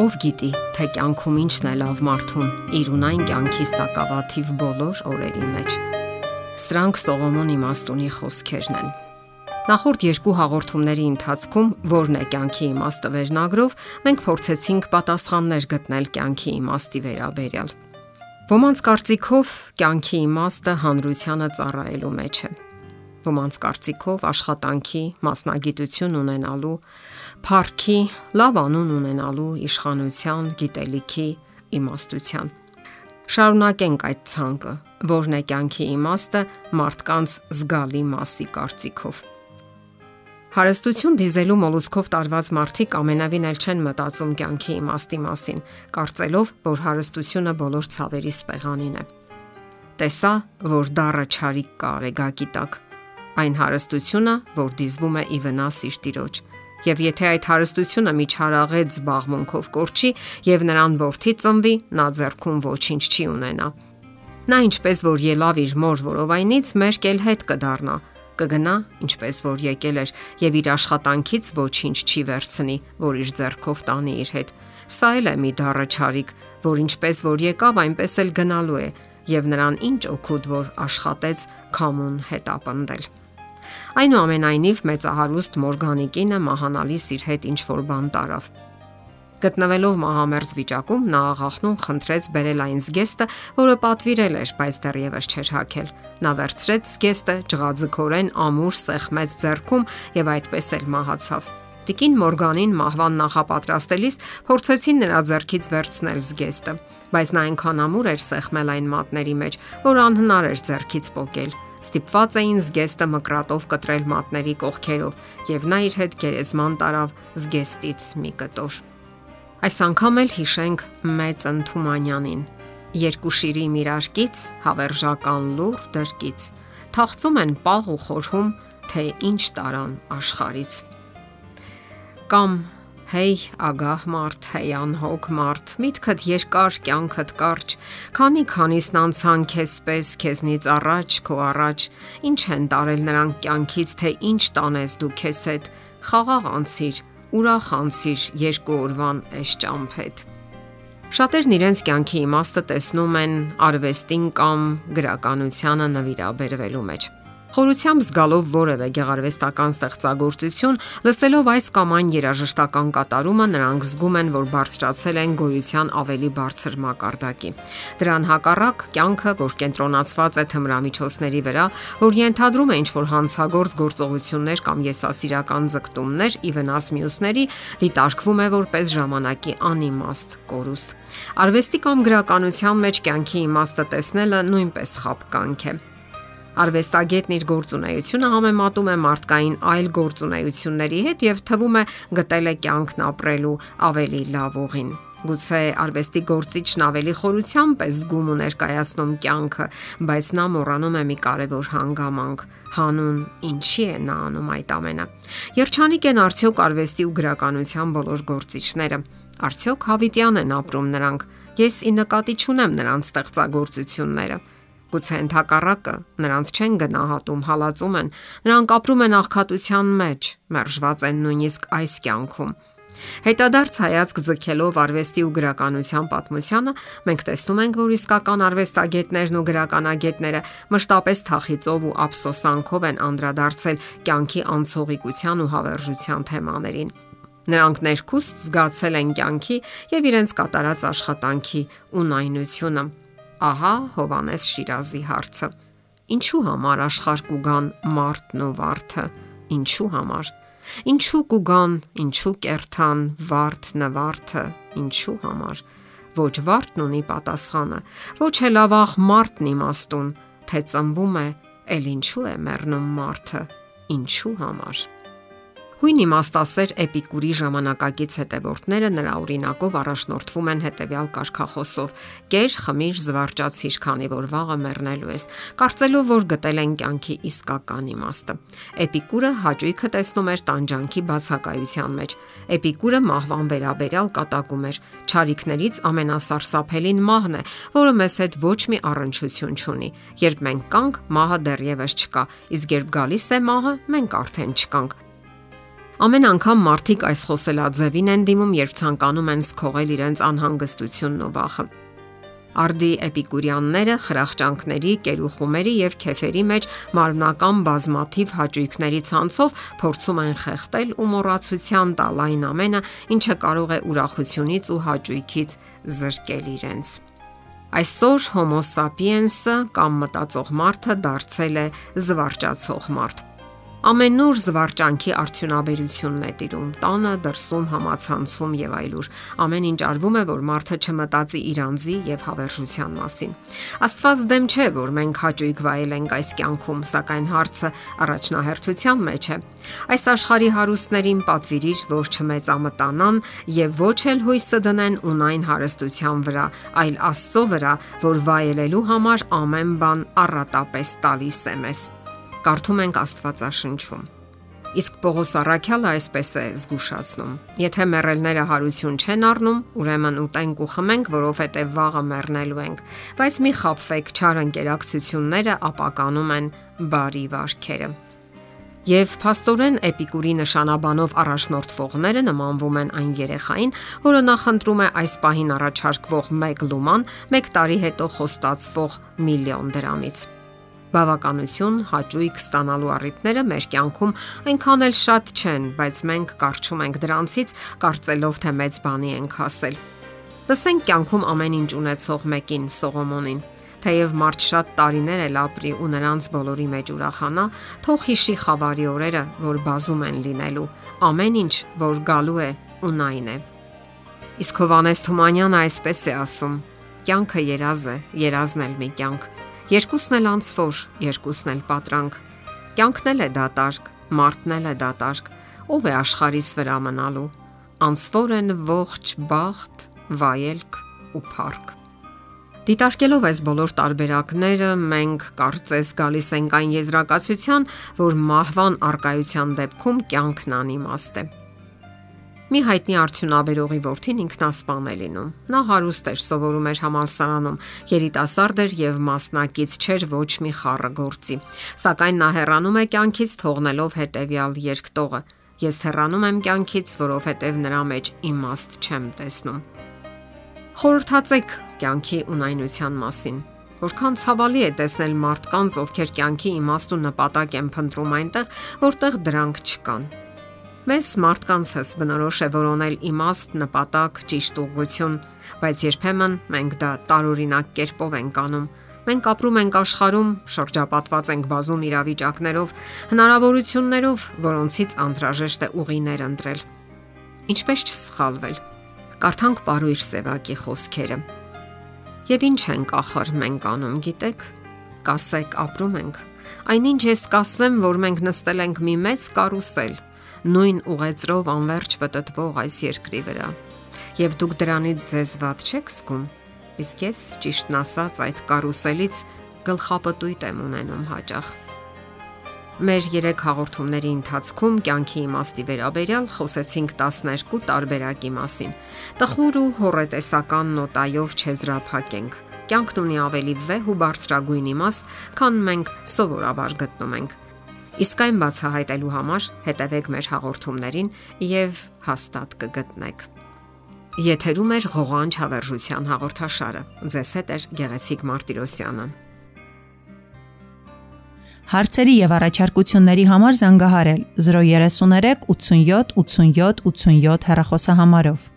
Ով գիտի, թե կյանքում ինչն է լավ մարդուն իր ունայն կյանքի սակավաթիվ բոլոր օրերի մեջ։ Սրանք Սողոմոն իմաստունի խոսքերն են։ Նախորդ երկու հաղորդումների ընթացքում, որն է կյանքի իմաստը վերնագրով, մենք փորձեցինք պատասխաններ գտնել կյանքի իմաստի վերաբերյալ։ Ոմանց կարծիքով կյանքի իմաստը հանրությանը ծառայելու մեջ է ոմանց կարծիքով աշխատանքի, մասնագիտություն ունենալու, փառքի, լավ անուն ունենալու, իշխանության, գիտելիքի, իմաստության։ Շարունակենք այդ ցանկը, որն է կյանքի իմաստը մարդկանց զգալի մասի կարծիքով։ Հարստություն դիզելու մոլուսկով տարված մարդիկ ամենավին էլ չեն մտածում կյանքի իմաստի մասին, կարծելով, որ հարստությունը բոլոր ցավերի սպեղանին է։ Տեսա, որ դառը ճարիք կա արեգակի տակ այն հարստությունը, որ դիզվում է ի վնաս իր տիրոջ եւ եթե այդ հարստությունը միջարաղեց զբաղմունքով կորչի եւ նրան worth-ի ծնվի, նա ձեռքում ոչինչ չի ունենա։ Նա ինչպես որ ելավ իր մոր որովայնից մերկ էլ հետ կդառնա, կգնա, ինչպես որ եկել էր եւ իր աշխատանքից ոչինչ չի վերցնի, որ իր ձեռքով տանի իր հետ։ Սա էլ է մի դառը ճարիք, որ ինչպես որ եկավ, այնպես էլ գնալու է եւ նրան ինչ օգուտ որ աշխատեց քամուն հետ ապնդել։ Այնուամենայնիվ մեծահարուստ Մորգանիկինը մահանալիս իր հետ ինչ որ բան տարավ։ Գտնվելով մահամերձ վիճակում նա աղախնում խնդրեց բերել այն զգեստը, որը պատվիրել էր, բայց դեռևս չէր հակել։ Նա վերցրեց զգեստը, ջղաձգորեն ամուր սեղմեց ձեռքում եւ այդպես էլ մահացավ։ Տիկին Մորգանին մահվան նախապատրաստելիս փորձեցին նրա ձեռքից վերցնել զգեստը, բայց նա այնքան ամուր էր սեղմել այն մատների մեջ, որ անհնար էր ձեռքից փոկել ստիպված էին զգեստը մկրատով կտրել մատների կողքերով եւ նա իր հետ գերեզման տարավ զգեստից մի կտոր։ Այս անգամ էլ հիշենք մեծ Ընթումանյանին։ Երկու շիրի միրարկից հավերժական լուր դրկից թաղծում են պաղ ու խորհում, թե ինչ տարան աշխարից։ Կամ Հեյ ագահ մարդ, հեյ անհոգ մարդ, միտքդ երկար, կյանքդ կարճ, քանի քանիսն անցան քեզպես, քեզնից առաջ, քո առաջ, ինչ են տարել նրանք կյանքից, թե ինչ տանես դու քեզ հետ, խաղաղ անցիր, ուրախ անցիր երկու օրվան էս ճամփետ։ Շատերն իրենց կյանքի իմաստը տեսնում են արվեստին կամ գրականությանը նվիրաբերվելու մեջ։ Խորությամբ զգալով որևէ գեղարվեստական ստեղծագործություն, լսելով այս կամ այն երաժշտական կատարումը, նրանք զգում են, որ բարձրացել են գոյության ավելի բարձր մակարդակի։ Դրան հակառակ, կյանքը, որ կենտրոնացված է թմրամիջոցների վրա, որ ենթադրում է ինչ-որ հանցագործ գործողություններ կամ եսասիրական ձգտումներ ի վնաս մյուսների, դիտարկվում է որպես ժամանակի անիմաստ կորուստ։ Արվեստի կամ գրականության մեջ կյանքի իմաստը տեսնելը նույնպես խապկանք է։ Արվեստագետն իր գործունեությունը համեմատում է մարդկային այլ գործունեությունների հետ եւ թվում է գտել է կյանքն ապրելու ավելի լավ ուղին։ Գուցե արվեստի գործիչն ավելի խորությամբ է զգում ու ներկայացնում կյանքը, բայց նա մոռանում է մի կարևոր հանգամանք՝ հանուն ինչի է նա անում այդ ամենը։ Երջանիկ են արդյոք արվեստի ու գրականության բոլոր գործիչները։ Արդյոք հավիտյան են ապրում նրանք։ Ես ի նկատի չունեմ նրանց ստեղծագործությունները Գուցե ընդհակառակը նրանց չեն գնահատում, հալածում են։ Նրանք ապրում են աղքատության մեջ, մերժված են նույնիսկ այս կյանքում։ Հետադարձ հայացք ձգելով արվեստի ու գրականության պատմությանը, մենք տեսնում ենք, որ իսկական արվեստագետներն ու գրականագետները մշտապես թախիծով ու ափսոսանքով են անդրադարձել կյանքի անցողիկության ու հավերժության թեմաներին։ Նրանք ներքուստ զգացել են կյանքի եւ իրենց կատարած աշխատանքի ունայնությունը Ահա Հովանես Շիրազի հարցը։ Ինչու համար աշխարհ կուգան մարդն ու վարդը։ Ինչու համար։ Ինչու կուգան, ինչու կերթան վարդ նվարդը, ինչու համար։ Ոչ վարդն ունի պատասխանը, ոչ էլ ավաղ մարդն իմաստուն, թե ծնվում է, ել ինչու է մեռնում մարդը, ինչու համար։ Հույն իմաստասեր Էպիկուրի ժամանակակից հետևորդները նրա օրինակով առաջնորդվում են հետևյալ կարգախոսով. Կեր, խմիր, զվարճացիր, քանի որ վաղը մեռնելու ես, կարծելով որ գտել են կյանքի իսկական իմաստը։ Էպիկուրը հաճույքը տեսնում էր տանջանքի բացակայության մեջ։ Էպիկուրը մահվան վերաբերյալ կատակում էր. Չարիքներից ամենասարսափելին մահն է, որը մեզ հետ ոչ մի առնչություն չունի։ Երբ մենք կանք, մահը դեռևս չկա, իսկ երբ գալիս է մահը, մենք արդեն չկանք։ Ամեն անգամ մարդիկ այս խոսելաձևին են դիմում, երբ ցանկանում են սքողել իրենց անհանգստությունն ու վախը։ Արդի էպիկուրյանները խրախճանքների, կերուխումերի եւ քեֆերի մեջ մարմնական բազմաթիվ հաճույքների ցանցով փորձում են խեղտել ու մոռացության տալ այն ամենը, ինչը կարող է ուրախությունից ու հաճույքից զրկել իրենց։ Այսօր Homo sapiens-ը կամ մտածող մարդը դարձել է զվարճացող մարդ Ամենուր զվարճանքի արդյունաբերությունն է տիրում՝ տանը, դրսում, համացանցում եւ այլուր։ Ամեն ինչ արվում է, որ մարդը չմտածի իր անձի եւ հավերժության մասին։ Աստված դեմ չէ, որ մենք հաճույք վայելենք այս կյանքում, սակայն հարցը առաջնահերթության մեջ է։ Այս աշխարհի հարուստներին պատվիրիր, որ չմեծամտանան եւ ոչ էլ հույսը դնեն ունայն հարստության վրա, այլ Աստծո վրա, որ վայելելու համար ամեն բան առատապես տալիս է մեզ կարդում ենք Աստվածաշնչում։ Իսկ Պողոս Արաքյալը այսպես է զգուշացնում. Եթե մեռելները հարություն չեն առնում, ուրեմն ուտենք ու խմենք, որովհետև վաղը մեռնելու ենք, բայց մի խապվեք, չար ընկերակցությունները ապականում են բարի վարքերը։ Եվ փաստորեն էպիկուրի նշանաբանով առաջնորդվողները նմանվում են այն երեխային, որը նախընտրում է այս պահին առաջարկվող 1 լուման 1 տարի հետո խոստացվող միլիոն դրամից բավականություն, հաճույք ստանալու առիթները մեր կյանքում այնքան էլ շատ չեն, բայց մենք կարճում ենք դրանցից, կարծելով թե մեծ բանի ենք հասել։ Լսենք կյանքում ամեն ինչ ունեցող մեկին Սողոմոնին։ Թեև մարդ շատ տարիներ էլ ապրի ու նրանց բոլորի մեջ ուրախանա, թող հիշի խավարի օրերը, որ բազում են լինելու։ Ամեն ինչ, որ գալու է, ունայն է։ Իսկ Հովանես Թումանյանը այսպես է ասում. Կյանքը երազ է, երազն էլ մի կյանք Երկուսն էլ անցվոր, երկուսն էլ պատրանք։ Կյանքն էլ է դատարկ, մարդն էլ է դատարկ։ Ով է աշխարհիս վրա մնալու։ Անցվոր են ողջ բախտ, վայելք ու փառք։ Դիտարկելով այս բոլոր տարբերակները, մենք կարծես գալիս ենք այն եզրակացության, որ մահվան արկայության դեպքում կյանքն անիմաստ է։ Մի հայտնի արդյունաբերողի որդին ինքնասպան է լինում։ Նա հարուստ էր, սովորում էր համալսարանում, երիտասարդ էր եւ մասնակից չէր ոչ մի խառը գործի։ Սակայն նա հեռանում է կյանքից թողնելով հետեւյալ երկտողը. Ես հեռանում եմ կյանքից, որովհետեւ նրա մեջ իմաստ չեմ տեսնում։ Խորհրդացեք կյանքի ունայնության մասին։ Որքան ցավալի է տեսնել մարդկանց, ովքեր կյանքի իմաստ ու նպատակ են փնտրում այնտեղ, որտեղ դրանք չկան։ Մեզ մարդկանցս բնորոշ է որոնել իմաստ, նպատակ, ճիշտ ուղղություն, բայց երբեմն մենք դա տարօրինակ կերպով ենք անում։ Մենք ապրում ենք աշխարհում, շրջապատված ենք բազում իրավիճակներով, հնարավորություններով, որոնցից անհրաժեշտ է ուղիներ ընտրել։ Ինչպես չսխալվել։ Կարդանք Պարույր Սևակի խոսքերը։ Եվ ինչ ենք ախր մենք անում, գիտեք։ Կասեք, ապրում ենք։ Այնինչ ես կասեմ, որ մենք նստել ենք մի մեծ կարուսել նույն ուղեծրով անverջ պատտվող այս երկրի վրա։ Եվ դուք դրանից ձեզ ված չեք զգում։ Իսկ ես ճիշտն ասած այդ կարուսելից գլխապտույտ եմ ունենում հաճախ։ Մեր 3 հաղորդումների ընթացքում կյանքի իմաստի վերաբերյալ խոսեցինք 12 տարբերակի մասին։ Տխուր ու հորետեսական նոտայով չեզրափակենք։ Կյանքն ունի ավելի վեհ ու բարձրագույն իմաստ, քան մենք սովորաբար գտնում ենք։ Իսկ այն բացահայտելու համար հետևեք մեր հաղորդումներին եւ հաստատ կգտնեք։ Եթերում է ղողանջ հավերժության հաղորդաշարը։ Ձեզ հետ է Գեղեցիկ Մարտիրոսյանը։ Հարցերի եւ առաջարկությունների համար զանգահարել 033 87 87 87 հեռախոսահամարով։